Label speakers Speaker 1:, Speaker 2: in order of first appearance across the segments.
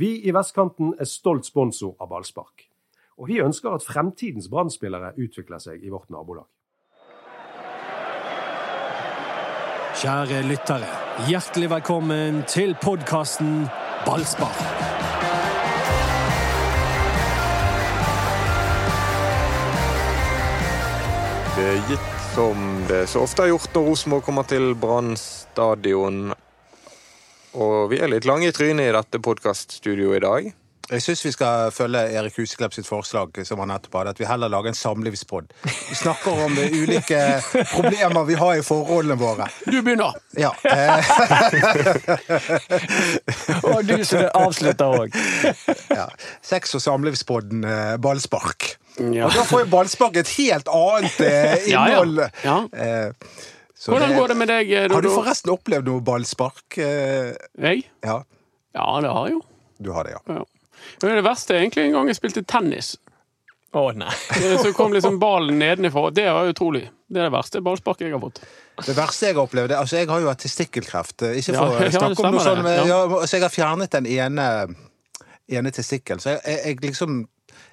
Speaker 1: Vi i Vestkanten er stolt sponsor av ballspark. Og vi ønsker at fremtidens brann utvikler seg i vårt nabolag.
Speaker 2: Kjære lyttere, hjertelig velkommen til podkasten Ballspark.
Speaker 3: Det gikk som det så ofte har gjort når Rosenborg kommer til Brann stadion. Og vi er litt lange i trynet i dette podkaststudioet i dag.
Speaker 4: Jeg syns vi skal følge Erik Huseklepp sitt forslag, som han nettopp hadde, at vi heller lager en samlivspod. Vi snakker om ulike problemer vi har i forholdene våre.
Speaker 5: Du begynner!
Speaker 4: Ja.
Speaker 5: og du som avslutter òg.
Speaker 4: Ja. Sex- og samlivspodden eh, Ballspark.
Speaker 5: Ja.
Speaker 4: Og da får jo ballspark et helt annet innhold. innhold.
Speaker 5: Ja, ja.
Speaker 4: Eh,
Speaker 5: Hvordan går det med deg? Dodo?
Speaker 4: Har du forresten opplevd noe ballspark? Eh,
Speaker 5: jeg?
Speaker 4: Ja.
Speaker 5: ja, det har jeg jo.
Speaker 4: Du har det, ja.
Speaker 5: ja. Men det verste er egentlig en gang jeg spilte tennis.
Speaker 6: Å oh, nei.
Speaker 5: Så kom liksom ballen nedenifra. Det var utrolig. Det er det verste ballsparket jeg har fått.
Speaker 4: Det verste jeg har opplevd altså Jeg har jo hatt testikkelkreft. Ikke for
Speaker 5: ja,
Speaker 4: å snakke om noe sånt, men
Speaker 5: ja.
Speaker 4: så jeg har fjernet den ene, ene testikkelen. Så jeg, jeg, jeg liksom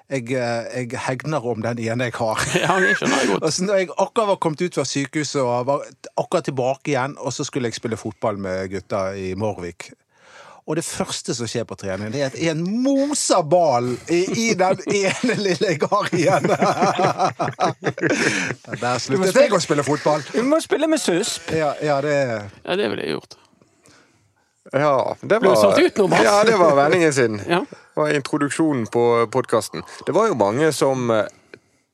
Speaker 4: jeg, jeg, hegner om den ene jeg har.
Speaker 5: Ja, det skjønner jeg godt.
Speaker 4: Altså, når jeg akkurat var kommet ut fra sykehuset og var akkurat tilbake igjen, og så skulle jeg spille fotball med gutta i Morvik. Og det første som skjer på trening, det er at en moser ballen i, i den ene lille jeg har igjen. Der sluttet jeg å spille fotball.
Speaker 6: Du må spille med susp.
Speaker 4: Ja, ja, det
Speaker 5: Ja, det ville jeg gjort.
Speaker 3: Ja, det
Speaker 5: var, Mats?
Speaker 3: ja, det var vendingen sin.
Speaker 5: Ja.
Speaker 3: Var introduksjonen på podkasten. Det var jo mange som eh,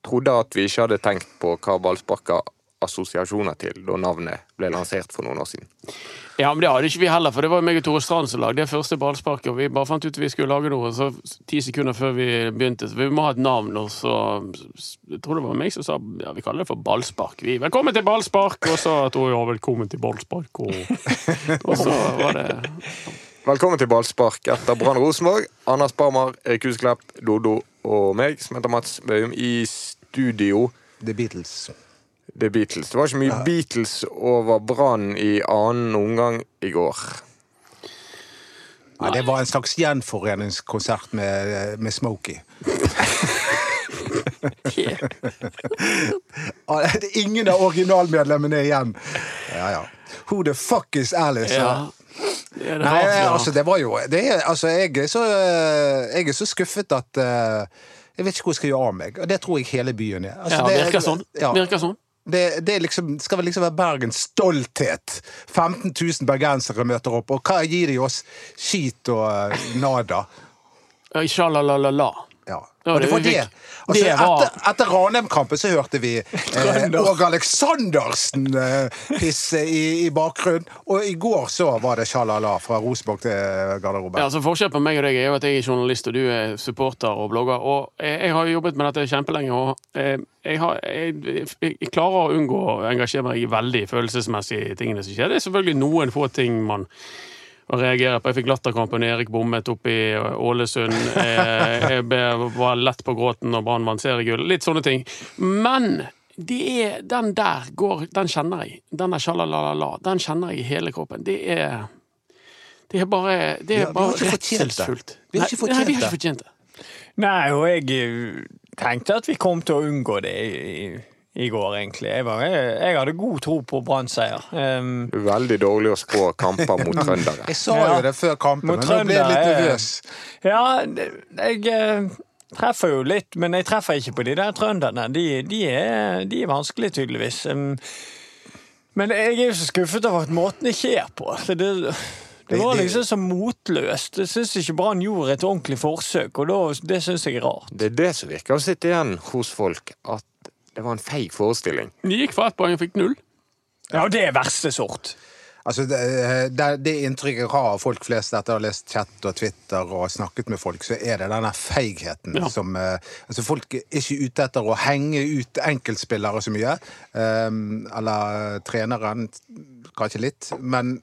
Speaker 3: trodde at vi ikke hadde tenkt på hva ballspark har assosiasjoner til da navnet ble lansert for noen år siden.
Speaker 5: Ja, men det hadde ikke vi heller, for det var meg og Tore Strand som lagde det første ballsparket. Og vi bare fant ut at vi skulle lage noe så ti sekunder før vi begynte. Så vi må ha et navn. Og så Jeg tror det var meg som sa ja, vi kaller det for ballspark. Vi, velkommen til ballspark! Og så Tore ja, velkommen til ballspark. Og, og så var det
Speaker 3: Velkommen til ballspark etter Brann Rosenborg. Anders Barmer, Erik Husklepp, Dodo og meg, som heter Mats Bøhum, i studio.
Speaker 4: The Beatles.
Speaker 3: The Beatles. Det var ikke mye Beatles over Brann i annen omgang i går.
Speaker 4: Nei, det var en slags gjenforeningskonsert med, med Smokey. Er ingen av originalmedlemmene igjen. Ja, ja. Who the fuck is Alice?
Speaker 5: Ja. Er det
Speaker 4: Nei,
Speaker 5: ja.
Speaker 4: altså, det var jo det er, altså, jeg, er så, jeg er så skuffet at uh, jeg vet ikke hvor jeg skal gjøre av meg. Og det tror jeg hele byen er. Altså,
Speaker 5: ja,
Speaker 4: det-
Speaker 5: virker sånn.
Speaker 4: Ja.
Speaker 5: Virker sånn.
Speaker 4: Det, det liksom, skal vel liksom være Bergens stolthet. 15 000 bergensere møter opp, og hva gir de oss? Skit og eh, nada.
Speaker 5: Sjalalala.
Speaker 4: Ja. Og det var det. Altså, Etter, etter Ranheim-kampen så hørte vi eh, Åge Aleksandersen eh, pisse i, i bakgrunnen. Og i går så var det sjalala fra Rosenborg til garderoben.
Speaker 5: Ja, altså Forskjellen på meg og deg er jo at jeg er journalist, og du er supporter og blogger. Og jeg, jeg har jo jobbet med dette kjempelenge, og eh, jeg, har, jeg, jeg klarer å unngå å engasjere meg i veldig følelsesmessige tingene som skjer. Det er selvfølgelig noen få ting man å reagere på. Jeg fikk latterkrampe når Erik bommet oppe i Ålesund. Jeg, Jeg ble- var lett på gråten når Brann vant seriegull. Litt sånne ting. Men det er, den der går Den kjenner jeg. Den er sjalalala. Den kjenner jeg i hele kroppen. Det er Det er bare Det er
Speaker 4: har
Speaker 5: bare
Speaker 4: fortjent det.
Speaker 5: redselsfullt.
Speaker 4: Vi har ikke
Speaker 5: Nei, nei, vi har ikke fortjent det.
Speaker 6: Nei, og jeg eh, tenkte at vi kom til å unngå det i, går, egentlig. Jeg, var, jeg, jeg hadde god tro på Brann-seier. Um,
Speaker 3: Veldig dårlig å spå kamper mot trøndere.
Speaker 4: Jeg sa jo det før kampen,
Speaker 6: Mot
Speaker 4: men nå ble jeg litt nervøs.
Speaker 6: ja, jeg eh, treffer jo litt, men jeg treffer ikke på de der trønderne. De, de, er, de er vanskelige, tydeligvis. Um, men jeg er jo så skuffet over at måten det skjer på. Det, det var liksom så motløst. Jeg syns ikke Brann gjorde et ordentlig forsøk, og da, det syns jeg er rart.
Speaker 3: Det er det som virker å sitte igjen hos folk, at det var en feig forestilling.
Speaker 5: De gikk fra ett poeng og fikk null.
Speaker 6: Ja, og det er verste sort.
Speaker 4: Altså, det, det, det inntrykket jeg har av folk flest etter å ha lest chat og Twitter og snakket med folk, så er det denne feigheten
Speaker 5: Ja.
Speaker 4: som eh, Altså, folk er ikke ute etter å henge ut enkeltspillere så mye. eh, eller treneren, kanskje litt. Men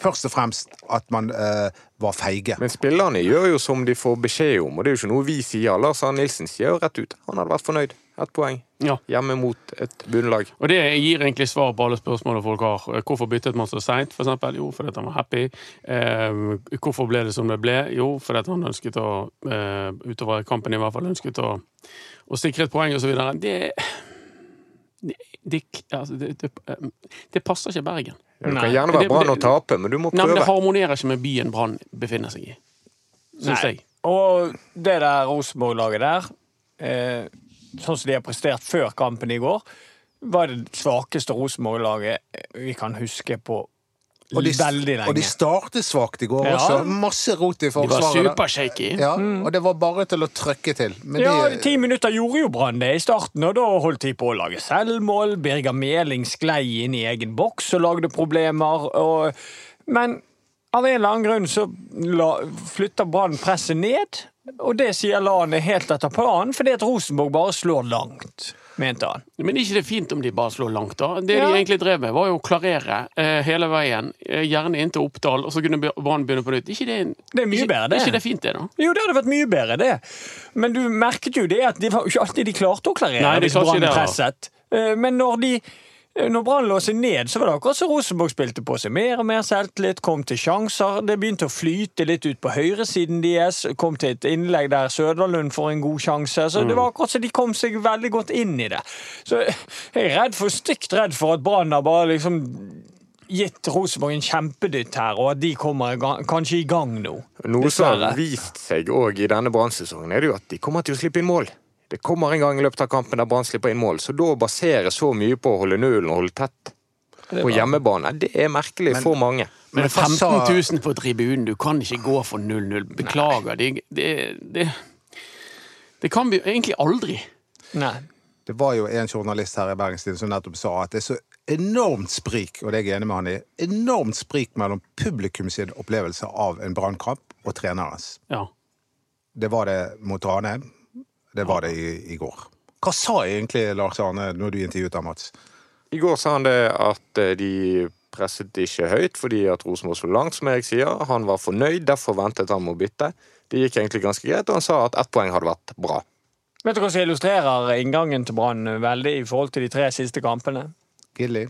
Speaker 4: først og fremst at man eh, var feige.
Speaker 3: Men spillerne gjør jo som de får beskjed om, og det er jo ikke noe vi sier. Lars Arne Nilsen sier jo rett ut han hadde vært fornøyd ett poeng.
Speaker 5: Ja.
Speaker 3: Hjemme mot et bunnlag.
Speaker 5: Og det gir egentlig svar på alle spørsmålene folk har. Hvorfor byttet man så seint, for eksempel? Jo, fordi han var happy. Eh, hvorfor ble det som det ble? Jo, fordi han ønsket å eh, Utover kampen i hvert fall ønsket å, å sikre et poeng, videre. Det det, det, altså, det, det, eh, det passer ikke Bergen.
Speaker 3: Ja,
Speaker 6: det
Speaker 3: kan gjerne være Brann å tape, men du må prøve.
Speaker 5: Nei, men Det harmonerer ikke med byen Brann befinner seg i. Syns jeg.
Speaker 6: Og det der Rosenborg-laget der, eh, sånn som de har prestert før kampen i går, var det svakeste Rosenborg-laget vi kan huske på
Speaker 4: Og de,
Speaker 6: veldig lenge.
Speaker 4: og de startet svakt i går
Speaker 6: Ja.
Speaker 4: også. Masse rot i
Speaker 5: De var
Speaker 4: forsvaret.
Speaker 5: supershaky.
Speaker 4: Ja, og det var bare til å trykke til. Men
Speaker 6: Ja,
Speaker 4: de,
Speaker 6: Ti minutter gjorde jo Brann det i starten, og da holdt de på å lage selvmål. Birger Meling sklei inn i egen boks og lagde problemer. Og, men av en eller annen grunn så la, flytter Brann presset ned, og det sier Lan er helt etter planen, fordi at Rosenborg bare slår langt, mente han.
Speaker 5: Men er ikke det fint om de bare slår langt, da? Det
Speaker 6: Ja.
Speaker 5: de egentlig drev med, var jo å klarere eh, hele veien. gjerne inn til Oppdal, og så kunne Brann begynne på nytt. Ikke det, en-
Speaker 6: Det er mye
Speaker 5: ikke,
Speaker 6: bedre, det.
Speaker 5: Ikke det fint, det, da?
Speaker 6: Jo, det hadde vært mye bedre, det. Men du merket jo det at det var ikke alltid de klarte å klarere
Speaker 5: Nei, de
Speaker 6: hvis Brann presset. Eh, Men når de når Brann lå seg ned, så var det akkurat som Rosenborg spilte på seg mer og mer selvtillit, kom til sjanser. Det begynte å flyte litt ut på høyresiden deres. Kom til et innlegg der Søderlund får en god sjanse. Så det var akkurat som de kom seg veldig godt inn i det. Så jeg er redd for, stygt redd for at Brann har bare liksom gitt Rosenborg en kjempedytt her, og at de kommer i gang, kanskje i gang nå.
Speaker 3: Noe som har vist seg òg i denne Brann-sesongen, er det jo at de kommer til å slippe inn mål. Det kommer en gang i løpet av kampen der Brann slipper inn mål, så da å basere så mye på å holde nullen og holde tett på hjemmebane, det er merkelig for mange.
Speaker 5: Men
Speaker 4: Men
Speaker 5: 15 000 på tribunen, du kan ikke gå for 0-0. Beklager. Det, det, det, det kan vi egentlig aldri.
Speaker 6: Nei.
Speaker 4: Det var jo en journalist her i Bergenstiden som nettopp sa at det er så enormt sprik, og det er jeg enig med han i, enormt sprik mellom publikum sin opplevelse av en brannkamp og trenerens.
Speaker 5: Ja.
Speaker 4: Det var det mot Ranheim. Det var det i, i går. Hva sa egentlig Lars Arne når du intervjuet ham, Mats?
Speaker 3: I går sa han det at eh, de presset ikke høyt fordi at Rosenborg så langt, som Erik sier. Han var fornøyd, derfor ventet han med å bytte. Det gikk egentlig ganske greit, og han sa at ett poeng hadde vært bra.
Speaker 6: Vet du hva som illustrerer inngangen til Brann veldig i forhold til de tre siste kampene?
Speaker 4: Gilly?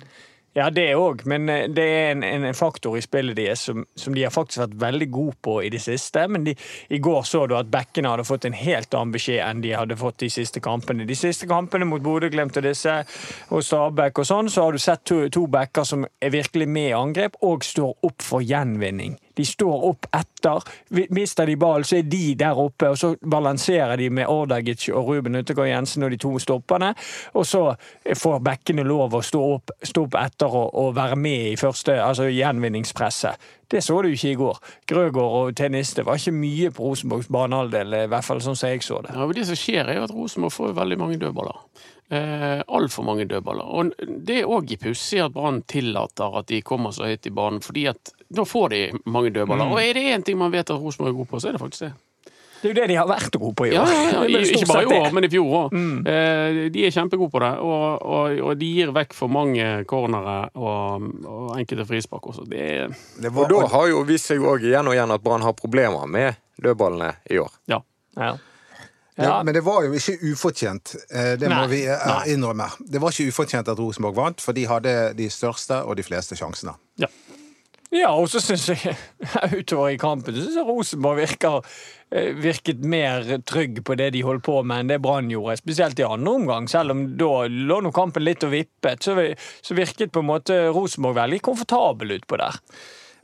Speaker 6: Ja, det òg, men eh, det er en, en faktor i spillet deres som, som de har faktisk vært veldig gode på i det siste. Men de, i går så du at backene hadde fått en helt annen beskjed enn de hadde fått de siste kampene. De siste kampene mot Bodø-Glimt og disse, og Stabæk og sånn, så har du sett to, to backer som er virkelig med i angrep og står opp for gjenvinning. De står opp etter. Mister de ball, så er de der oppe, og så balanserer de med Ordagic og Ruben Utegård Jensen og de to stopperne. Og så får bekkene lov å stå opp, stå opp etter og, og være med i første, altså gjenvinningspresset. Det så du ikke i går. Grøgaard og tennis, det var ikke mye på Rosenborgs banehalvdel, i hvert fall sånn som jeg så det.
Speaker 5: Ja, men det som skjer, er jo at Rosenborg får veldig mange dødballer. Eh, Altfor mange dødballer. Og det er òg pussig at Brann tillater at de kommer så høyt i banen, fordi at da får de mange dødballer. Og er det én ting man vet at Rosenborg er god på, så er det faktisk det.
Speaker 6: Det er jo det de har vært gode på i år.
Speaker 5: Ja, ja, Ikke bare i år, men i fjor òg. De er kjempegode på det. Og, og, og de gir vekk for mange cornere og, og enkelte frispark også. Det
Speaker 4: det var,
Speaker 3: Og da har jo vist seg òg igjen og igjen at Brann har problemer med dødballene i år.
Speaker 5: Ja.
Speaker 6: Ja.
Speaker 4: Ja,
Speaker 6: Ja.
Speaker 4: men det var jo ikke ufortjent. eh, Det må
Speaker 6: Nei,
Speaker 4: vi eh, innrømme. Det var ikke ufortjent at Rosenborg vant, for de hadde de største og de fleste sjansene.
Speaker 5: ja.
Speaker 6: Ja, og så syns jeg utover i kampen så synes jeg Rosenborg virker, eh, virket mer trygg på det de holdt på med, enn det Brann gjorde. Spesielt i andre omgang. Selv om da lå nå kampen litt og vippet, så, så virket på en måte Rosenborg veldig komfortabel utpå der.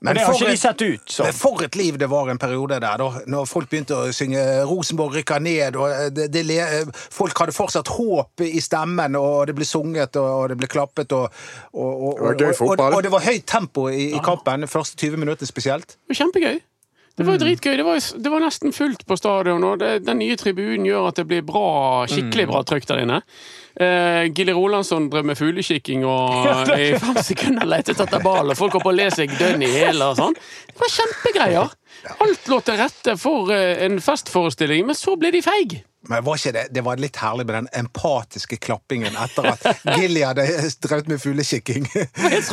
Speaker 6: Men det har ikke de
Speaker 4: et-
Speaker 6: sett ut som.
Speaker 4: Men for et liv det var en periode der, da. Når folk begynte å synge 'Rosenborg rykker ned', og eh, det, det, le- folk hadde fortsatt håp i stemmen, og det ble sunget, og og det ble klappet, og, og, og,
Speaker 3: Det var
Speaker 4: og, og, og det var høyt tempo i, i kampen, de første 20 minuttene spesielt.
Speaker 5: Det var kjempegøy. Det var jo dritgøy. Det var, det var nesten fullt på stadion, og det, den nye tribunen gjør at det blir bra, skikkelig bra trøkk der inne. Eh, Gilly Rolandsson drev med fuglekikking og i fem sekunder lette etter og folk holdt på å le seg dønn i hjel og sånn. Det var kjempegreier. Alt lå til rette for eh, en festforestilling, men så ble de feig.
Speaker 4: Men var ikke det, det var litt herlig med den empatiske klappingen etter at Gilly hadde drevet med fuglekikking.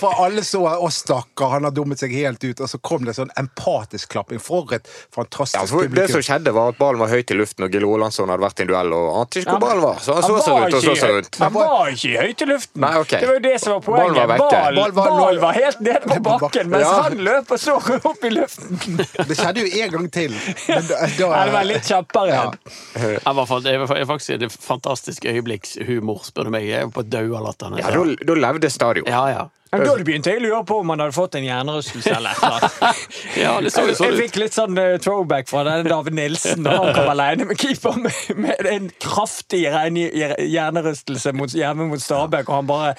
Speaker 4: For alle så å stakkar, han har dummet seg helt ut. Og så kom det sånn empatisk klapping. For et fantastisk
Speaker 3: Ja, for det som skjedde, var at ballen var høyt i luften, og Gilly Olansson hadde vært i en duell og ante ikke hvor ballen var. Så han så seg rundt og så seg rundt.
Speaker 6: Han var ikke høyt i luften.
Speaker 3: Nei, okay.
Speaker 6: Det var jo det som var
Speaker 3: Ballen
Speaker 6: poenget.
Speaker 3: var vekke.
Speaker 6: Ball,
Speaker 4: Ball var-
Speaker 6: ball var helt nede på bakken, mens
Speaker 3: Ja.
Speaker 6: han løp og så opp i luften.
Speaker 4: Det skjedde jo en gang til. Men da, da,
Speaker 6: Ja, det var litt kjappere.
Speaker 4: Ja.
Speaker 5: I hvert fall, det er faktisk et fantastisk øyeblikkshumor, spør du meg. Jeg er på daua latter.
Speaker 3: Ja, da, levde stadion.
Speaker 5: ja, ja.
Speaker 6: Men da begynte jeg å lure på om han hadde fått en hjernerystelse eller annet.
Speaker 5: ja, det så det
Speaker 6: Jeg,
Speaker 5: sånn
Speaker 6: jeg fikk litt sånn eh, throwback fra den David Nilsen da han kom alene med keeper med, med en kraftig hjernerystelse mot, hjemme mot Stabæk, og han bare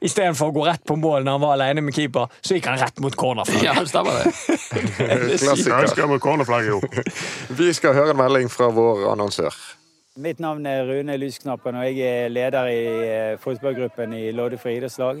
Speaker 6: Istedenfor å gå rett på mål når han var alene med keeper, så gikk han rett mot cornerflagget.
Speaker 5: Ja, stemmer det.
Speaker 3: Klassiker. Vi skal høre en melding fra vår annonsør.
Speaker 7: Mitt navn er Rune Lysknappen, og jeg er leder i eh, fotballgruppen i Loddefri idrettslag.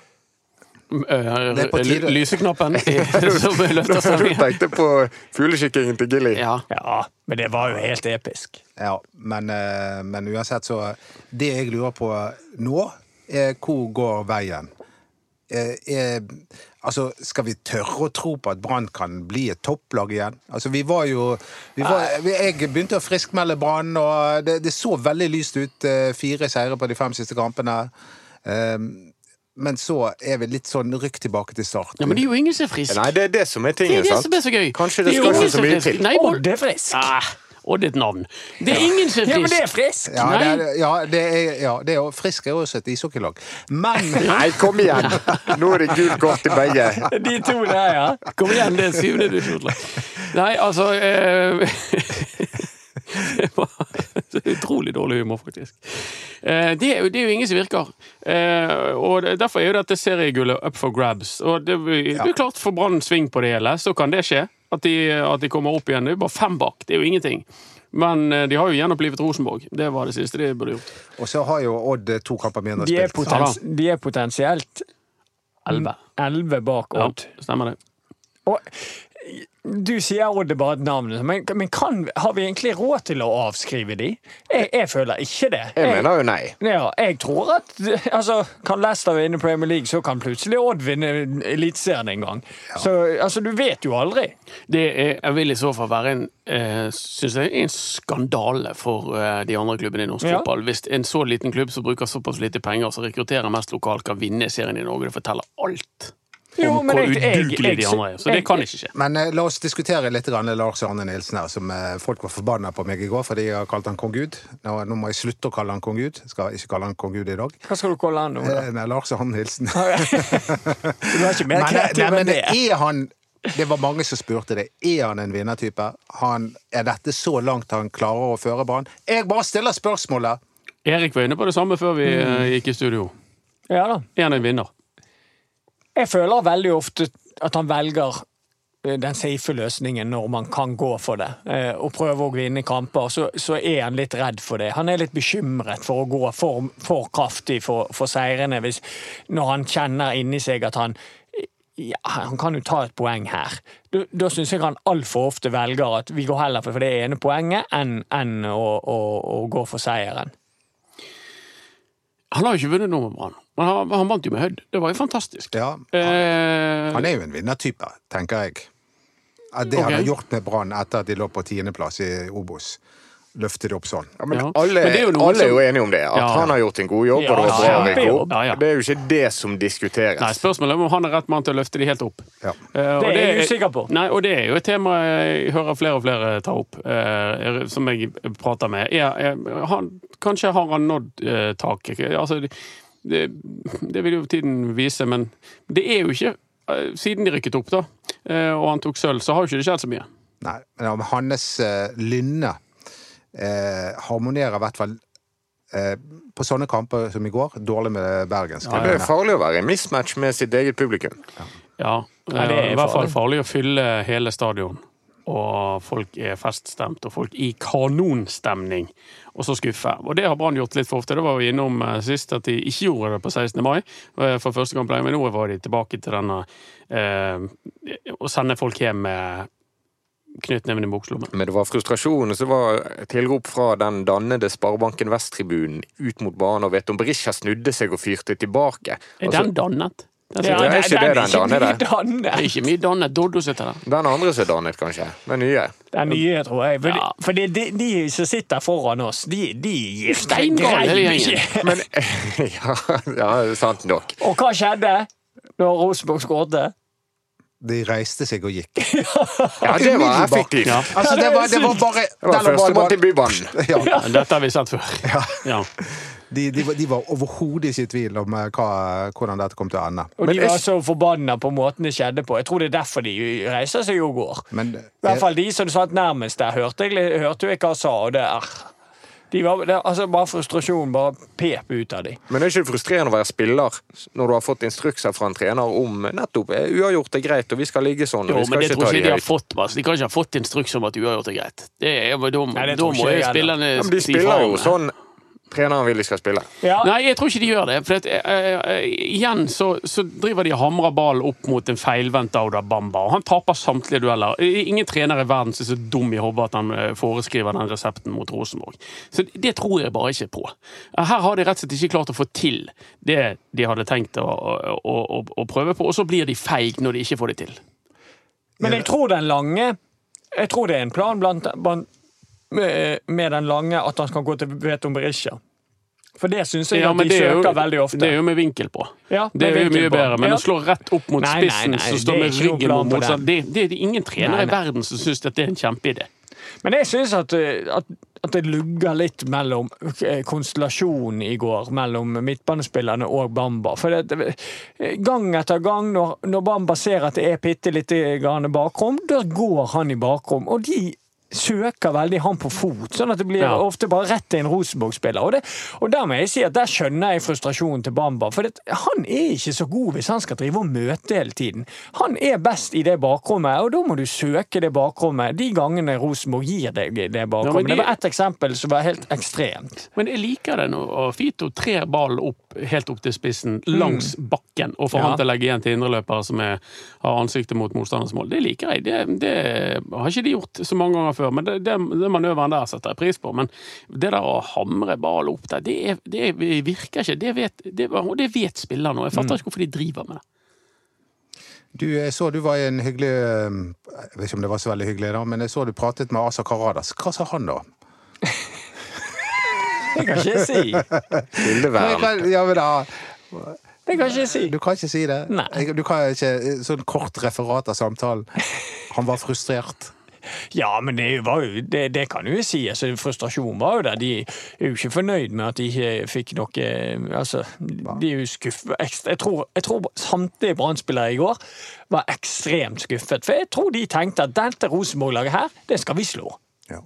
Speaker 4: Det er på tide.
Speaker 5: Eh, Lyseknappen som løfter
Speaker 3: Du tenkte på fuglekikkingen til Gilly.
Speaker 5: Ja.
Speaker 6: Ja, men det var jo helt episk.
Speaker 4: Ja, men, eh, men uansett så Det jeg lurer på nå, er hvor går veien? Er, Er, altså, skal vi tørre å tro på at Brann kan bli et topplag igjen? Altså, vi var jo vi var, Jeg begynte å friskmelde Brann, og det, det så veldig lyst ut. eh, Fire seire på de fem siste kampene. Eh, Men så er vi litt sånn rykk tilbake til start.
Speaker 5: ja, men det er jo ingen som er frisk.
Speaker 3: Nei, det er det som er
Speaker 5: Det er det som er så gøy.
Speaker 3: Kanskje det
Speaker 5: det
Speaker 3: skal ikke så mye
Speaker 5: frisk.
Speaker 3: til.
Speaker 5: Nei,
Speaker 6: Odd er frisk.
Speaker 5: Ah, Odd et navn. Det er ingen som er frisk.
Speaker 6: Ja, men det er
Speaker 5: frisk.
Speaker 4: Ja, det er, ja, det er, ja, det er Frisk er også et ishockeylag. Men
Speaker 3: Nei, kom igjen! Nå er det gult kort til begge.
Speaker 6: De to der, ja.
Speaker 5: Kom igjen, det er syvende divisjonslag. Nei, altså eh, Det var utrolig dårlig humor, faktisk. Eh, det, er jo, det er jo ingen som virker. Eh, og Derfor er jo dette seriegullet up for grabs. Og det, det er klart For Brann sving på det hele, så kan det skje. At de, at de kommer opp igjen. Det er jo bare fem bak. Det er jo ingenting. Men eh, de har jo gjenopplivet Rosenborg. Det var det siste de burde gjort.
Speaker 4: Og så har jo Odd to kamper mindre spilt.
Speaker 6: potens de er potensielt
Speaker 5: Elleve.
Speaker 6: elleve bak
Speaker 5: Ja,
Speaker 6: Odd.
Speaker 5: stemmer det.
Speaker 6: Og du sier Odd er bare et navn, men, men kan, har vi egentlig råd til å avskrive de? Jeg, jeg føler ikke det.
Speaker 3: Jeg mener jo nei.
Speaker 6: Ja, jeg tror at altså, Kan Leicester vinne Premier League, så kan plutselig Odd vinne Eliteserien en gang. Så altså, du vet jo aldri.
Speaker 5: Det er, jeg vil i så fall være en, eh, synes jeg, en skandale for eh, de andre klubbene i norsk
Speaker 6: Ja.
Speaker 5: fotball. Hvis en så liten klubb som bruker såpass lite penger, som rekrutterer mest lokalt, kan vinne serien i Norge. Det forteller alt
Speaker 6: Jo,
Speaker 5: om hvor
Speaker 6: jeg-
Speaker 5: de andre er. Så det kan ikke skje.
Speaker 4: Men eh, la oss diskutere litt grann Lars Arne Nilsen her, som eh, folk var forbanna på meg i går fordi jeg har kalt han kong Gud. Nå, nå må jeg slutte å kalle han kong Gud. Skal ikke kalle han kong Gud i dag.
Speaker 6: Hva skal du kalle han nå? da?
Speaker 4: Eh, nei, Lars Arne Nilsen.
Speaker 6: Du er ikke mer
Speaker 4: eh,
Speaker 6: kreativ enn
Speaker 4: men
Speaker 6: det?
Speaker 4: er han Det var mange som spurte det. Er han en vinnertype? Han, er dette så langt han klarer å føre banen? Jeg bare stiller spørsmålet.
Speaker 5: Erik var inne på det samme før vi mm. gikk i studio.
Speaker 6: Ja da.
Speaker 5: Er han en vinner?
Speaker 6: Jeg føler veldig ofte at han velger eh, den safe løsningen når man kan gå for det, eh, og prøve å vinne kamper, så, så er han litt redd for det. Han er litt bekymret for å gå for, for kraftig for, for seirene hvis, når han kjenner inni seg at han ja, han kan jo ta et poeng her. Da, da syns jeg han altfor ofte velger at vi går heller for det ene poenget enn, enn å, å, å gå for seieren.
Speaker 5: Han har jo ikke vunnet noe med Brann, men han, han vant jo med Hødd. Det var jo fantastisk.
Speaker 4: Ja,
Speaker 5: han,
Speaker 4: han er jo en vinnertype, tenker jeg. At det han
Speaker 5: Ok.
Speaker 4: har gjort med Brann etter at de lå på tiendeplass i Obos. Løfte det opp sånn.
Speaker 3: Ja, men
Speaker 5: Ja.
Speaker 3: alle,
Speaker 5: Men det er jo
Speaker 3: alle er jo enige om det. At
Speaker 5: Ja,
Speaker 3: han har gjort en god jobb,
Speaker 6: Ja,
Speaker 3: og det var bra
Speaker 5: ja.
Speaker 3: Det er jo ikke det som diskuteres.
Speaker 5: Nei, Spørsmålet er om han er rett mann til å løfte de helt opp.
Speaker 4: Ja.
Speaker 5: Eh, og
Speaker 6: Det er jeg usikker på.
Speaker 5: Nei, og det er jo et tema jeg hører flere og flere ta opp, uh, som jeg prater med. Er, er, han, kanskje har han nådd uh, taket. Altså, det, det, vil jo tiden vise, men det er jo ikke eh, Siden de rykket opp, da, eh, og han tok sølv, så har jo ikke det skjedd så mye.
Speaker 4: Nei, men hans eh, lynne eh, harmonerer i hvert fall eh, på sånne kamper som i går, dårlig med bergensk.
Speaker 3: Det er farlig å være i mismatch med sitt eget publikum.
Speaker 5: Ja,
Speaker 6: Ja, det er
Speaker 5: i hvert fall
Speaker 6: farlig
Speaker 5: å fylle hele stadion. Og folk er feststemt, og folk i kanonstemning. Og så skuffe. Og det har Brann gjort litt for ofte. Det var vi innom eh, sist, at de ikke gjorde det på 16. mai eh, for første gang pleier vi Men nå var de tilbake til denne eh, å sende folk hjem med knyttneven i bukselommen.
Speaker 3: Men det var frustrasjon, og så var tilrop fra den dannede Sparebanken Vest-tribunen ut mot banen, og vet om Berisha snudde seg og fyrte tilbake.
Speaker 5: Er
Speaker 3: Altså,
Speaker 5: den dannet? Den,
Speaker 3: Ja, er ikke det den danne der?
Speaker 5: det er ikke mye dannet. Doddo sitter der.
Speaker 3: den andre som er dannet, kanskje. Den nye.
Speaker 6: Den nye, tror jeg. For,
Speaker 5: Ja.
Speaker 6: de, for de, de, de som sitter foran oss, de, de gir
Speaker 5: gjengen.
Speaker 6: ikke.
Speaker 3: Men ja, ja, sant nok.
Speaker 6: Og hva skjedde når Rosenborg skåret?
Speaker 4: De reiste seg og gikk.
Speaker 3: Ja, det var effektivt.
Speaker 5: Ja.
Speaker 4: Altså, det var, det var bare
Speaker 3: Det var førstemann til Bybanen.
Speaker 4: Ja,
Speaker 5: Men Dette har vi sett før. Ja.
Speaker 4: De, de, var- de var overhodet ikke i tvil om eh, hva, hvordan dette kom til å ende.
Speaker 6: Og de var så forbanna på måten det skjedde på. Jeg tror det er derfor de reiser seg og går.
Speaker 4: Men
Speaker 6: I hvert fall de som satt nærmest der, hørte jeg, hørte jo jeg hva han sa. Og det er de var, det, altså Bare frustrasjon bare pep ut av dem.
Speaker 3: Men det er ikke frustrerende å være spiller når du har fått instrukser fra en trener om nettopp eh, uavgjort er greit, og vi skal ligge sånn. og
Speaker 5: Jo,
Speaker 3: vi skal
Speaker 5: men det
Speaker 3: ikke
Speaker 5: tror ikke
Speaker 3: de
Speaker 5: de har fått. Altså. De kan ikke ha fått instruks om at uavgjort er greit. Det er, da,
Speaker 6: Nei, det
Speaker 5: da må jo spillerne
Speaker 3: Ja, de spiller jo sånn treneren vil de skal spille.
Speaker 6: Ja,
Speaker 5: Nei, jeg tror ikke de gjør det. For at, uh, uh, igjen så, så driver de og hamrer ballen opp mot en feilvendt Auda Bamba. Og han taper samtlige dueller. Ingen trener i verden som er så dum i hodet at han eh, foreskriver den resepten mot Rosenborg. Så det tror jeg bare ikke på. Her har de rett og slett ikke klart å få til det de hadde tenkt å, å, å, å prøve på, og så blir de feige når de ikke får det til.
Speaker 6: Men jeg tror den lange Jeg tror det er en plan blant, blant, med, med den lange at han skal gå til Veton Berisha. For det syns jeg
Speaker 5: Ja,
Speaker 6: at de
Speaker 5: er,
Speaker 6: søker
Speaker 5: jo,
Speaker 6: veldig ofte.
Speaker 5: det er jo med vinkel på.
Speaker 6: Ja,
Speaker 5: Det er jo mye
Speaker 6: på.
Speaker 5: bedre, men
Speaker 6: Ja.
Speaker 5: å slå rett opp mot
Speaker 6: Nei, nei,
Speaker 5: spissen
Speaker 6: nei,
Speaker 5: som står med ryggen mot motstand, det, det er ingen trenere
Speaker 6: Nei,
Speaker 5: i verden som syns det er en kjempeidé.
Speaker 6: Men jeg syns at, at, at det lugger litt mellom eh, konstellasjonen i går, mellom midtbanespillerne og Bamba. For det, gang etter gang, når, når Bamba ser at det er bitte lite bakrom, da går han i bakrom. Og de søker veldig han på fot, sånn at det blir
Speaker 5: Ja.
Speaker 6: ofte bare rett til en Rosenborg-spiller. Og, og der må jeg si at der skjønner jeg frustrasjonen til Bamba. For det, han er ikke så god hvis han skal drive og møte hele tiden. Han er best i det bakrommet, og da må du søke det bakrommet de gangene Rosenborg gir deg det bakrommet.
Speaker 5: Ja, de-
Speaker 6: Det var ett eksempel som var helt ekstremt.
Speaker 5: Men jeg liker det når Fito trer ballen opp, helt opp til spissen langs bakken, og får
Speaker 6: Ja.
Speaker 5: han til å legge igjen til indreløpere som er, har ansiktet mot motstanders mål. Det liker jeg. Det, det har ikke de gjort så mange ganger før, men det, det, det manøveren der setter jeg pris på. Men det der å hamre ball opp der, det, er, det er- virker ikke. Det vet, det, og det vet spillerne, jeg fatter ikke hvorfor de driver med det.
Speaker 4: Du, jeg så du var i en hyggelig Jeg vet ikke om det var så veldig hyggelig, da, men jeg så du pratet med Asa Karadas. Hva sa han da?
Speaker 6: Det kan ikke jeg si.
Speaker 3: Stillevern.
Speaker 4: Ja, men da
Speaker 6: Det kan ikke jeg si.
Speaker 4: Du kan ikke si det?
Speaker 6: Nei.
Speaker 4: Du kan ikke Sånn kort referat av samtalen. Han var frustrert.
Speaker 6: Ja, men det, var jo, det, det kan du jo si. Altså, frustrasjonen var jo der. De er jo ikke fornøyd med at de ikke fikk noe Altså, de er jo skuffa. Jeg tror, jeg tror samtlige Brann-spillere i går var ekstremt skuffet. For jeg tror de tenkte at dette Rosenborg-laget her, det skal vi slå.
Speaker 4: Ja.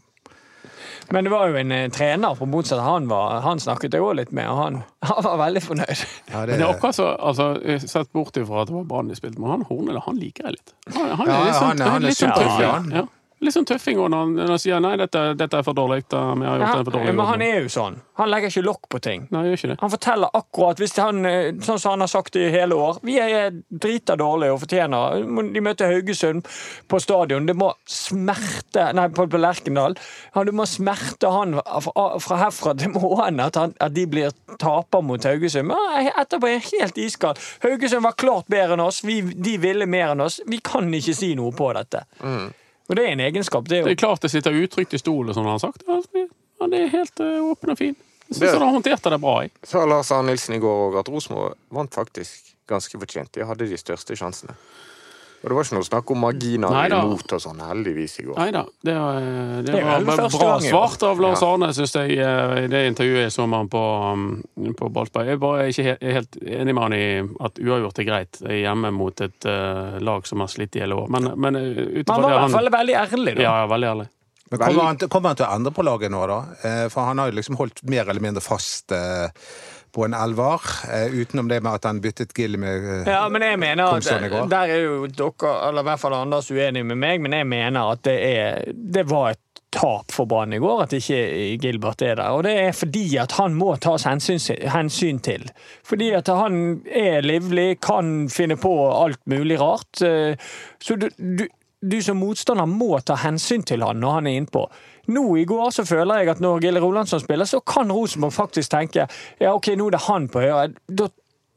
Speaker 6: Men det var jo en eh, trener på motsatt. Han, var, han snakket jeg òg litt med, og han, han var veldig fornøyd.
Speaker 4: Ja,
Speaker 5: Men det er akkurat så, altså, Sett bort ifra at det var Brann de spilte, med, han Hornele han liker jeg litt. Han, han
Speaker 4: Ja,
Speaker 5: litt sånn-
Speaker 4: han er- han er
Speaker 5: litt sånn
Speaker 4: super,
Speaker 5: tøffing.
Speaker 4: ja, han.
Speaker 5: Ja. Litt sånn tøffing når han, når han sier nei, dette, dette er for dårlig. da, Vi har gjort
Speaker 6: Ja,
Speaker 5: for dårlig.
Speaker 6: men han er jo sånn. Han legger ikke lokk på ting.
Speaker 5: Nei, gjør ikke det.
Speaker 6: Han forteller akkurat, hvis han, eh, sånn som han har sagt i hele år Vi er drita dårlige og fortjener De møter Haugesund på stadion. Det må smerte Nei, på, på Lerkendal. Ja, det må smerte han fra, fra herfra til månen at, han, at de blir taper mot Haugesund. Men etterpå er er helt iskald. Haugesund var klart bedre enn oss. Vi, de ville mer enn oss. Vi kan ikke si noe på dette. Og det er en egenskap, det
Speaker 5: Det er klart det sitter utrygt i stolen, som han har sagt. Ja, Ja, det er helt eh, åpen og fin. Jeg syns han har håndtert det bra. Jeg.
Speaker 3: Sa Lars Arne Nilsen i går òg at Rosenborg vant faktisk ganske fortjent. De hadde de største sjansene. Og det var ikke noe snakk om marginer
Speaker 5: Neida.
Speaker 3: imot og sånn, heldigvis, i går.
Speaker 5: Nei da. Det, var- det,
Speaker 6: Det er
Speaker 5: var bra
Speaker 6: første gang
Speaker 5: svart av Lars
Speaker 3: Ja.
Speaker 5: Arne, syns jeg, eh, i det intervjuet jeg så med han på, um, på Ballsberg. Jeg er bare ikke helt, helt enig med han i at uavgjort er greit hjemme mot et uh, lag som har slitt i hele år. Men, men eh, det
Speaker 6: Man
Speaker 5: ifra
Speaker 6: var i hvert fall veldig ærlig, da.
Speaker 5: Ja, ja, veldig ærlig.
Speaker 4: Men kommer han, kommer han til å endre på laget nå, da? Eh, For han har jo liksom holdt mer eller mindre fast eh, på en elver, eh, utenom det med at han byttet Gill med
Speaker 6: Ja, men jeg mener at. Der er jo dere, eller i hvert fall Anders, uenig med meg, men jeg mener at det, er, det var et tap for Brann i går at ikke Gilbert er der. Og det er fordi at han må tas hensyn, hensyn til. Fordi at han er livlig, kan finne på alt mulig rart. Så du, du, du som motstander må ta hensyn til han når han er innpå. Nå i går så føler jeg at når Gille Rolandsson spiller, så kan Rosenborg faktisk tenke ja ok, nå er det han på høyre. Da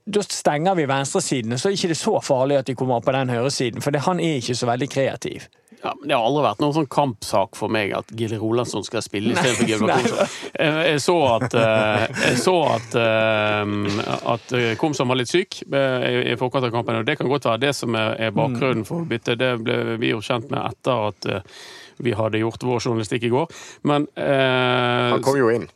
Speaker 6: da stenger vi venstresiden, så er det ikke så farlig at de kommer på den høyresiden. For det, han er ikke så veldig kreativ.
Speaker 5: Ja, men Det har aldri vært noen sånn kampsak for meg at Gille Rolandsson skal spille istedenfor Gilbert. Komsom. Jeg, jeg så at, eh, jeg så at, eh, at eh, Komsom var litt syk eh, i forkant av kampen. og Det kan godt være det som er bakgrunnen for byttet. Det ble vi jo kjent med etter at eh, vi hadde gjort vår journalistikk i går. Men eh,
Speaker 3: Han kom jo inn.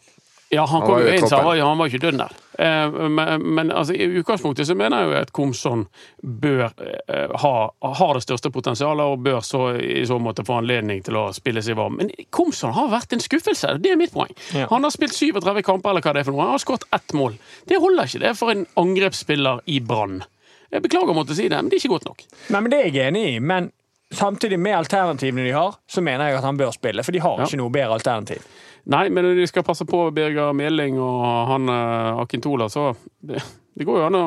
Speaker 5: Ja, han
Speaker 3: Han
Speaker 5: kom jo inn, så han var, han var ikke dønn der. Eh, Men, men altså, i utgangspunktet så mener jeg jo at Komson bør eh, ha, har det største potensialet, og bør så, i så måte få anledning til å spille seg varm. Men Komson har vært en skuffelse, det er mitt poeng.
Speaker 6: Ja.
Speaker 5: Han har spilt 37 kamper, eller hva det er for noe. Han har skåret ett mål. Det holder ikke det for en angrepsspiller i Brann. Jeg beklager å måtte si det, men det er ikke godt nok.
Speaker 6: Nei, men Det er jeg enig i, men samtidig med alternativene de har, så mener jeg at han bør spille. For de har
Speaker 5: Ja.
Speaker 6: ikke noe bedre alternativ.
Speaker 5: Nei, men de skal passe på Birger Meling og han uh, Akintola, så det, det går jo an å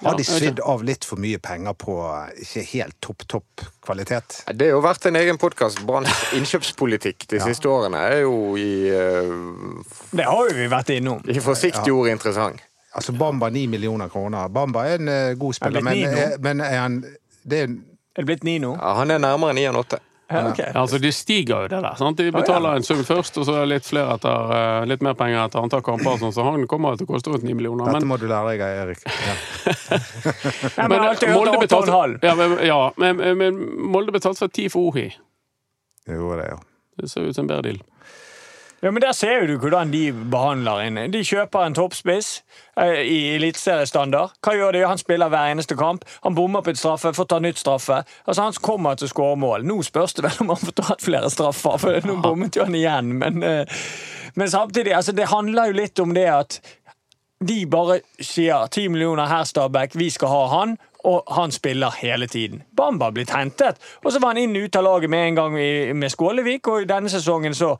Speaker 4: Har de svidd av litt for mye penger på eh, ikke helt topp, topp kvalitet?
Speaker 3: Det har jo vært en egen podkast. Branns innkjøpspolitikk de siste årene er jo i, uh,
Speaker 6: Det har jo vi vært innom.
Speaker 3: i forsiktige ord interessant.
Speaker 4: Altså Bamba ni millioner kroner. Bamba er en uh, god spiller, men, men er han det er,
Speaker 6: Er det blitt ni nå?
Speaker 3: Ja, han er nærmere ni enn åtte.
Speaker 6: Ja,
Speaker 5: altså De stiger jo det der. sant? De betaler en sum først, og så er det litt, flere etter, eh, litt mer penger etter antall kamper. Sånn, så han kommer til å koste rundt 9 millioner.
Speaker 4: Dette
Speaker 5: Men,
Speaker 4: må du lære deg, Erik. Ja.
Speaker 6: Men har alltid
Speaker 5: Molde betalte ja, men, ja, men, men Molde betalte for 10 for Ohi.
Speaker 4: Jo, det, ja.
Speaker 5: Det ser ut som en bedre deal.
Speaker 6: Ja, men Der ser du hvordan de behandler en. De kjøper en toppspiss eh, i eliteseriestandard. Hva gjør de? Han spiller hver eneste kamp. Han bommer på et straffe, får ta nytt straffe. Altså Han kommer til å skåre mål. Nå spørs det vel om han får tatt flere straffer, for nå bommet jo han igjen. Men, eh, men samtidig, altså det handler jo litt om det at de bare sier 10 millioner her, Stabæk, vi skal ha han. Og han spiller hele tiden. Bamba har blitt hentet, og så var han inn og ut av laget med en gang i, med Skålevik. Og i denne sesongen så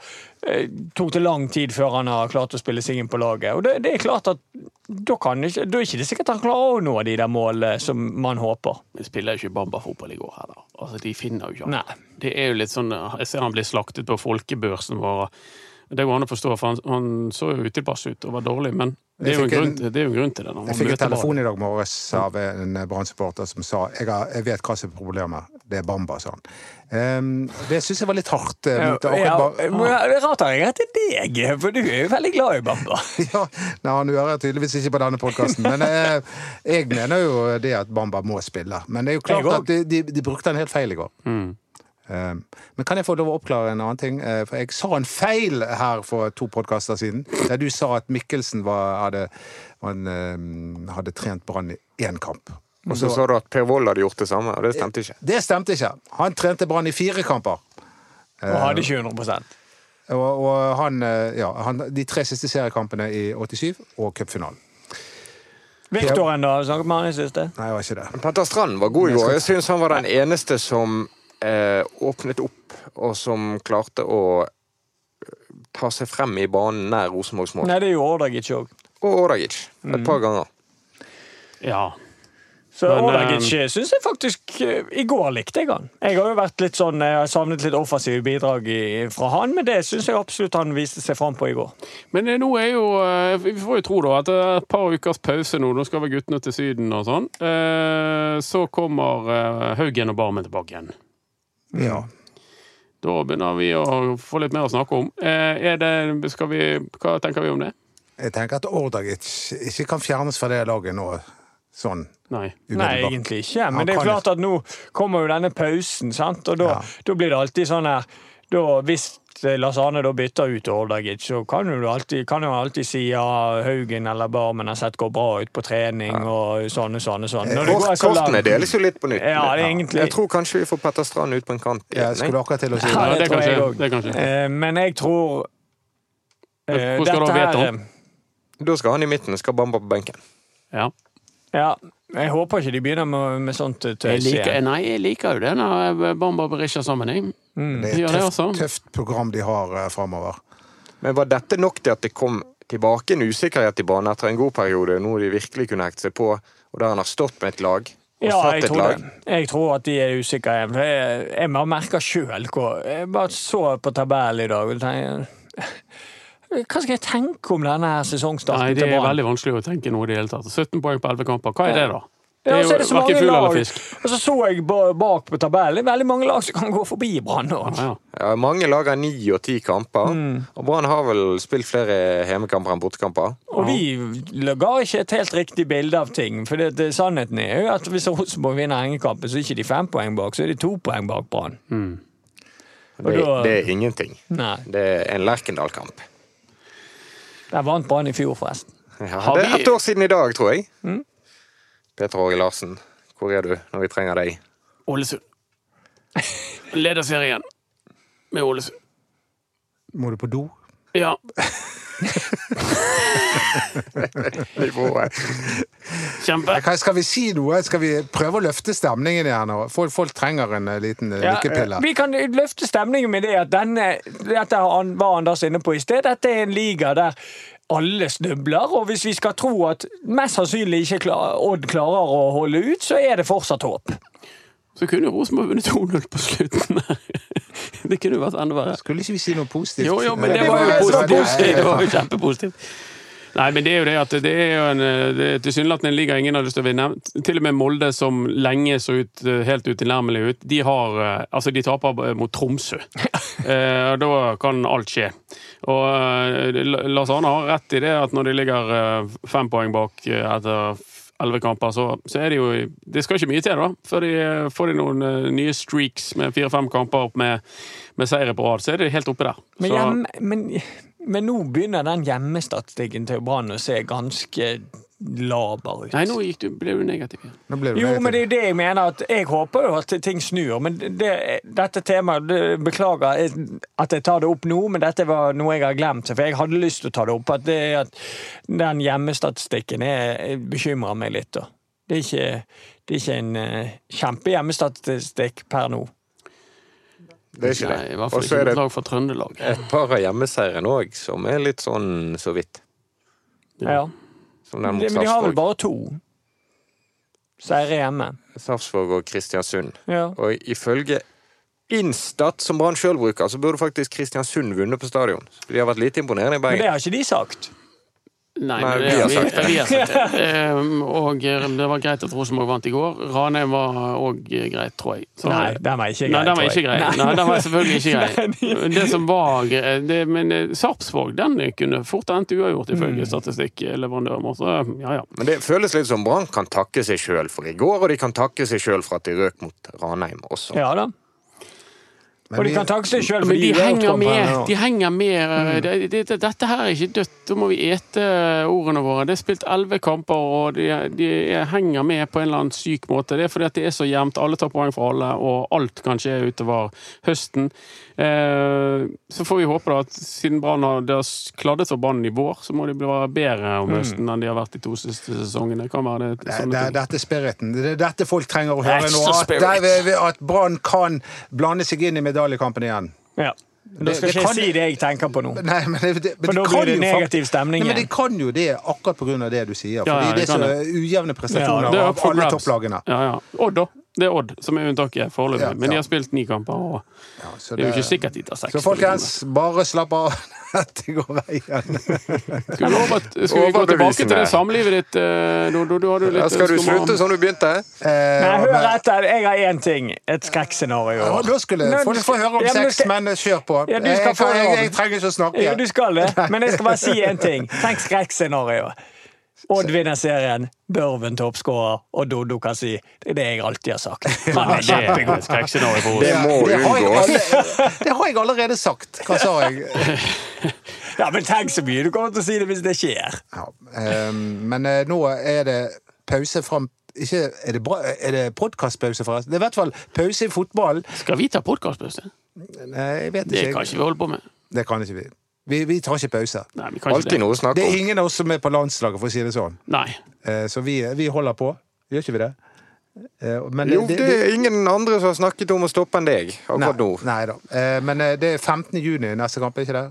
Speaker 6: eh, tok det lang tid før han har klart å spille seg inn på laget. Og det, det er klart at da, kan ikke, da er ikke det sikkert han klarer å nå de der målene som man håper.
Speaker 5: Men spiller jo ikke Bamba-fotball i går heller. Altså, de finner jo ikke han. Det er jo litt sånn Jeg ser han blir slaktet på folkebørsen vår. Det går an å forstå, for han, han så jo utilpass ut og var dårlig, men det er jo en
Speaker 4: Jeg
Speaker 5: grunn, til- det er jo en grunn til det. når
Speaker 4: Jeg fikk en telefon
Speaker 5: Brann.
Speaker 4: i dag morges av en Brann-supporter som sa jeg, har, jeg vet hva som er problemet. Det er Bamba, sa han. Um, det syns jeg var litt hardt. Uh,
Speaker 6: Ja, det er rart han ringer til deg, for du er jo veldig glad i Bamba.
Speaker 4: Ja, nei, Han hører tydeligvis ikke på denne podkasten. Men eh, jeg mener jo det at Bamba må spille. Men det er jo klart at de, de, de brukte han helt feil i går. Eh, men kan jeg få lov å oppklare en annen ting? Eh, for jeg sa en feil her for to podkaster siden. Der du sa at Mikkelsen var, hadde, han, eh, hadde trent Brann i én kamp.
Speaker 3: Og så sa du at Per Wold hadde gjort det samme, og det stemte ikke.
Speaker 4: Det stemte ikke. Han trente Brann i fire kamper.
Speaker 6: Og hadde ikke 100
Speaker 4: Og, og han, eh, ja, han, de tre siste seriekampene i 87 og cupfinalen.
Speaker 6: Viktoren, da? Snakket med han i siste?
Speaker 4: Nei, jeg var ikke det.
Speaker 3: Petter Strand var god i går. Jeg syns han var den eneste som eh, åpnet opp, og som klarte å eh, ta seg frem i banen nær Rosenborgs mål.
Speaker 6: Nei, det er jo Ordagic òg.
Speaker 3: Og Ordagic. Et par ganger.
Speaker 5: Ja.
Speaker 6: Så Ordagic syns jeg faktisk eh, I går likte jeg han. Jeg har jo vært litt sånn, jeg har savnet litt offensive bidrag i, fra han, men det syns jeg absolutt han viste seg fram på i går.
Speaker 5: Men eh, nå er jo eh, Vi får jo tro da at etter et par ukers pause nå, nå skal vel guttene til Syden og sånn, eh, så kommer eh, Haugen og Barmen tilbake igjen.
Speaker 4: Ja.
Speaker 5: Da begynner vi å få litt mer å snakke om. Eh, Er det, skal vi, hva tenker vi om det?
Speaker 4: Jeg tenker at Ordagic ikke kan fjernes fra det laget nå. Sånn.
Speaker 5: Nei.
Speaker 6: Nei, egentlig ikke. Men det er klart at nå kommer jo denne pausen, sant? og da,
Speaker 4: Ja.
Speaker 6: da blir det alltid sånn her da, Hvis eh, Lars Arne da bytter ut Ordagic, så kan jo du alltid, kan jo alltid si ja, Haugen eller Barmen har sett går bra ut på trening og sånn og sånn. og sånn. Når det går så langt-
Speaker 3: kortene deles jo litt på nytt.
Speaker 6: Ja, det er egentlig
Speaker 3: Jeg tror kanskje vi får Petter Strand ut på en kant. Ja, jeg.
Speaker 4: skulle akkurat til å si
Speaker 6: Ja,
Speaker 4: det.
Speaker 5: Ja, det
Speaker 6: tror
Speaker 5: kan
Speaker 6: jeg
Speaker 5: skje. Det kan skje.
Speaker 6: Eh, Men jeg tror eh,
Speaker 5: Hvor skal du ha
Speaker 6: dette
Speaker 5: veto?
Speaker 3: Da skal han i midten, skal Bamba på benken.
Speaker 5: Ja.
Speaker 6: Ja, jeg håper ikke de begynner med, med sånt tøys igjen.
Speaker 5: nei, jeg liker jo det når Bamba og Berisha sammen. Jeg.
Speaker 6: Mm.
Speaker 4: Det er
Speaker 5: det
Speaker 4: et
Speaker 5: også.
Speaker 4: tøft, tøft program de har uh, framover.
Speaker 3: Men var dette nok til at det kom tilbake en usikkerhet i banen etter en god periode, noe de virkelig kunne hekte seg på, og der han har stått med et lag?
Speaker 6: Ja, jeg tror det. Jeg tror at de er usikre igjen. For jeg, jeg bare merker sjøl hvor Jeg bare så på tabellen i dag og tenkte Hva skal jeg tenke om denne her sesongstarten
Speaker 5: Nei, det er veldig vanskelig å tenke noe i det hele tatt. 17 poeng på 11 kamper, hva er det, da? Det
Speaker 6: Ja,
Speaker 5: er
Speaker 6: er
Speaker 5: jo
Speaker 6: det så mange
Speaker 5: fugl eller fisk.
Speaker 6: Og så så jeg bak på tabellen det er veldig mange lag som kan gå forbi Brann nå.
Speaker 5: Ja, ja.
Speaker 3: Ja, mange lag har ni og ti kamper,
Speaker 6: Mm.
Speaker 3: og Brann har vel spilt flere hjemmekamper enn bortekamper.
Speaker 6: Og vi ga ikke et helt riktig bilde av ting. For det, det, sannheten er jo at hvis Rosenborg vinner hengekampen, så er ikke de fem poeng bak, så er de to poeng bak Brann. Mm.
Speaker 3: Det, det er ingenting.
Speaker 6: Nei.
Speaker 3: Det er en Lerkendal-kamp.
Speaker 6: Der vant Brann i fjor, forresten.
Speaker 3: Ja, det er ett år siden i dag, tror jeg.
Speaker 6: Mm.
Speaker 3: Peter Åge Larsen, hvor er du når vi trenger deg?
Speaker 5: Ålesund. Leder serien med Ålesund.
Speaker 4: Må du på do?
Speaker 5: Ja.
Speaker 3: Nivået.
Speaker 5: Kjempe.
Speaker 4: Hva- Skal vi si noe? Skal vi prøve å løfte stemningen igjen? nå? Folk, folk trenger en eh, liten eh,
Speaker 6: Ja,
Speaker 4: lykkepille.
Speaker 6: vi kan løfte stemningen med det at denne Dette var Anders inne på i sted. Dette er en liga der alle snubler, og hvis vi skal tro at mest sannsynlig ikke klar, Odd klarer å holde ut, så er det fortsatt håp.
Speaker 5: Så kunne jo Rosenborg vunnet 2-0 på slutten. Det kunne vært enda verre.
Speaker 4: Skulle ikke vi si noe positivt?
Speaker 5: Jo, jo, men det var jo positivt. Det var jo kjempepositivt. Nei, men det er jo det at det er jo en tilsynelatende en liga ingen har lyst til å vinne. Til og med Molde, som lenge så ut, helt utilnærmelig ut, de har eh, Altså, de taper mot Tromsø. Eh, da kan alt skje. Og eh, Lars Arne har rett i det at når de ligger eh, fem poeng bak etter elleve kamper, så, så er det jo Det skal ikke mye til, da, før de eh, får de noen eh, nye streaks med fire-fem kamper opp med, med seire på rad. Så er de helt oppe der.
Speaker 6: Men, hjem, men, men nå begynner den hjemmestatistikken til Brann å se ganske laber ut.
Speaker 5: Nei, nå gikk du, ble du negativ igjen.
Speaker 4: Nå ble du
Speaker 6: Jo,
Speaker 4: negativ.
Speaker 6: men det er jo det jeg mener. at Jeg håper jo at ting snur. Men det, dette temaet det, Beklager at jeg tar det opp nå, men dette var noe jeg har glemt. For jeg hadde lyst til å ta det opp. At, det, at den hjemmestatistikken er- bekymrer meg litt. da. Det er ikke, det er ikke en uh, kjempehjemmestatistikk per nå.
Speaker 3: Det er ikke
Speaker 5: Nei,
Speaker 3: det.
Speaker 5: I hvert
Speaker 3: Og
Speaker 5: fall
Speaker 3: så
Speaker 5: ikke
Speaker 3: er
Speaker 5: et
Speaker 3: det
Speaker 5: lag fra Trøndelag.
Speaker 3: et par av hjemmeseierne òg som er litt sånn så vidt.
Speaker 6: Ja. Ja.
Speaker 3: Som den
Speaker 6: De,
Speaker 3: mot
Speaker 6: men de har vel bare to seire hjemme.
Speaker 3: Sarpsborg og Kristiansund.
Speaker 6: Ja.
Speaker 3: Og ifølge Instat, som Brann sjøl bruker, så burde faktisk Kristiansund vunnet på stadion. De har vært lite imponerende i
Speaker 6: Men det har ikke de sagt.
Speaker 5: Nei,
Speaker 3: Nei,
Speaker 5: men
Speaker 3: vi
Speaker 5: det,
Speaker 3: har
Speaker 5: vi,
Speaker 3: sagt det.
Speaker 5: vi har sagt det. Ehm, og eh, det var greit at Rosenborg vant i går. Ranheim var òg greit, tror jeg. Så-
Speaker 6: Nei, den var ikke grei.
Speaker 5: Nei, den var ikke grei.
Speaker 6: Nei.
Speaker 5: Nei, den var selvfølgelig ikke grei. Det som var grei- det, Men eh, Sarpsborg den kunne fort ha endt uavgjort,
Speaker 6: Mm.
Speaker 5: ifølge statistikkleverandøren vår. Ja, ja.
Speaker 3: Men det føles litt som Brann kan takke seg sjøl for i går, og de kan takke seg sjøl for at de røk mot Ranheim også.
Speaker 6: Ja da.
Speaker 4: Men
Speaker 6: Og de kan takke seg sjøl, for
Speaker 5: Men de
Speaker 6: de er
Speaker 5: henger med. De henger med.
Speaker 6: Mm.
Speaker 5: Det, det, det, dette her er ikke dødt. Da må vi ete ordene våre. Det er spilt elleve kamper, og de, de henger med på en eller annen syk måte. Det er fordi at det er så jevnt. Alle tar poeng for alle, og alt kan skje utover høsten. Eh, så får vi håpe da at siden Brann har, det kladdet for Brann i vår, så må de bli bedre om høsten enn de har vært de to siste sesongene. Kan være det,
Speaker 4: Det,
Speaker 5: sånne
Speaker 4: det,
Speaker 5: ting.
Speaker 4: dette er spiriten. Det er dette folk trenger å høre nå. At, at Brann kan blande seg inn i medaljekampen igjen.
Speaker 6: Ja. Da skal
Speaker 4: Det- det
Speaker 6: ikke jeg si det jeg tenker på nå.
Speaker 4: Nei, men det, det, men
Speaker 6: For da blir det negativ stemning
Speaker 4: Nei, men de kan jo det akkurat av det du sier. Fordi
Speaker 5: ja,
Speaker 4: det er så ujevne prestasjoner
Speaker 5: Ja,
Speaker 4: av alle
Speaker 5: grabs.
Speaker 4: topplagene.
Speaker 5: Ja, ja. Og da. Det er Odd som er unntaket foreløpig.
Speaker 4: Ja,
Speaker 5: Men de har spilt ni kamper, og
Speaker 4: Ja, så
Speaker 5: det er jo ikke sikkert de tar seks.
Speaker 4: Så folkens, bare slapp av. Dette går veien.
Speaker 5: Skal vi, over, skal vi gå tilbake til det samlivet ditt? eh, Du, du, du litt
Speaker 3: skal du slutte som du begynte?
Speaker 4: Eh,
Speaker 6: Nei, hør etter. Jeg har én ting. Et skrekkscenario.
Speaker 4: Ja, da skulle
Speaker 6: Nå,
Speaker 4: folk få høre om
Speaker 6: ja, men
Speaker 4: sex,
Speaker 6: skal-
Speaker 4: men kjør på.
Speaker 6: Ja, du skal
Speaker 4: jeg,
Speaker 6: få
Speaker 4: jeg, jeg, trenger ikke å snakke.
Speaker 6: Ja, du skal det, men jeg skal bare si én ting. Tenk skrekkscenario. Odd vinner serien, Børven toppskårer, og Doddo kan si det er det jeg alltid har sagt. Han er
Speaker 5: Det
Speaker 6: kjempegod.
Speaker 3: Det må
Speaker 4: det,
Speaker 3: unngås.
Speaker 4: det har jeg allerede sagt. Hva sa jeg?
Speaker 6: Ja, men tenk så mye du kommer til å si det hvis det skjer.
Speaker 4: Ja, ehm, men eh, nå er det pause fram ikke, Er det, bra- er det podkastpause, forresten? Det er i hvert fall pause i fotballen.
Speaker 5: Skal vi ta podkastpause?
Speaker 4: Nei, jeg vet
Speaker 5: Det kan ikke vi holde på med.
Speaker 4: Det kan ikke vi. Vi, vi tar ikke
Speaker 5: pauser.
Speaker 3: Alltid noe å snakke
Speaker 4: Det er
Speaker 3: om.
Speaker 4: ingen av oss som er på landslaget, for å si det sånn.
Speaker 5: Nei.
Speaker 4: Eh, Så vi, vi holder på. Gjør ikke vi det? Eh, Men
Speaker 3: Jo, det er ingen andre som har snakket om å stoppe enn deg akkurat nå.
Speaker 4: Nei, da. Eh, Men eh, det er 15. juni neste kamp, er ikke det?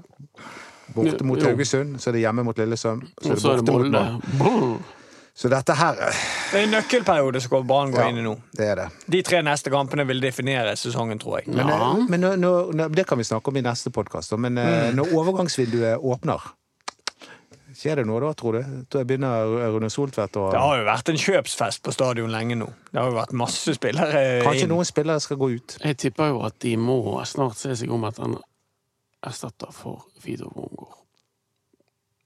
Speaker 4: Borte mot Haugesund, så er det hjemme mot Lillesøm. Så er det
Speaker 5: det
Speaker 4: borte mot
Speaker 5: Molde.
Speaker 4: Så dette her eh,
Speaker 6: Det er en nøkkelperiode som Brann går
Speaker 4: ja,
Speaker 6: inn i nå.
Speaker 4: Det er det.
Speaker 6: De tre neste kampene vil definere sesongen, tror jeg.
Speaker 4: Men,
Speaker 5: Ja.
Speaker 4: eh, men nå, nå, nå- det kan vi snakke om i neste podkast. Men mm. når overgangsvinduet åpner Skjer det noe da, tror du? Da begynner Rune Soltvedt å
Speaker 6: Det har jo vært en kjøpsfest på stadion lenge nå. Det har jo vært masse spillere
Speaker 4: Kanskje
Speaker 6: inn.
Speaker 4: noen spillere skal gå ut?
Speaker 5: Jeg tipper jo at de må snart se seg om etter en erstatter for Fido.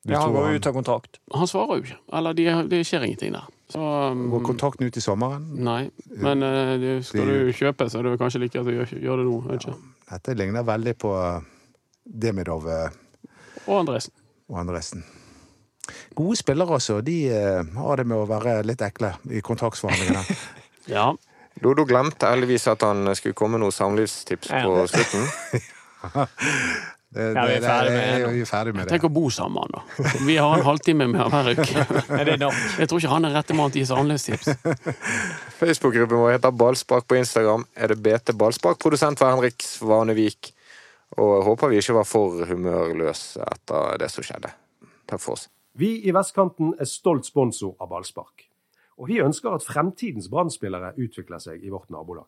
Speaker 6: Ja, han går ut av kontrakt.
Speaker 5: Han svarer jo ikke. Eller de, det skjer ingenting der. Så um,
Speaker 4: Går kontrakten ut i sommeren?
Speaker 5: Nei. Men uh, de, skal du kjøpe, så er det vel kanskje like at du gjør, gjør det nå. Vet ikke.
Speaker 4: Dette ligner veldig på eh, Demidov eh,
Speaker 5: Og Andresen.
Speaker 4: og Andresen. Gode spillere, altså. De uh, har det med å være litt ekle i kontraktsforhandlingene.
Speaker 5: Ja.
Speaker 3: Dodo glemte heldigvis at han skulle komme noen samlivstips på slutten.
Speaker 4: Det,
Speaker 6: Ja, vi er
Speaker 4: det-
Speaker 6: ferdig med
Speaker 4: det- er ferdig med det.
Speaker 5: Tenk å bo sammen, da. Vi har en halvtime med han hver uke.
Speaker 6: Er det nok?
Speaker 5: Jeg tror ikke han er rette mann til å gi samlivstips.
Speaker 3: Facebook-gruppen vår heter Ballspark på Instagram. Er det BT Ballspark? Produsent var Henrik Svanevik. Og jeg håper vi ikke var for humørløse etter det som skjedde. Takk for oss.
Speaker 1: Vi i Vestkanten er stolt sponsor av ballspark. Og vi ønsker at fremtidens Brann-spillere utvikler seg i vårt nabolag.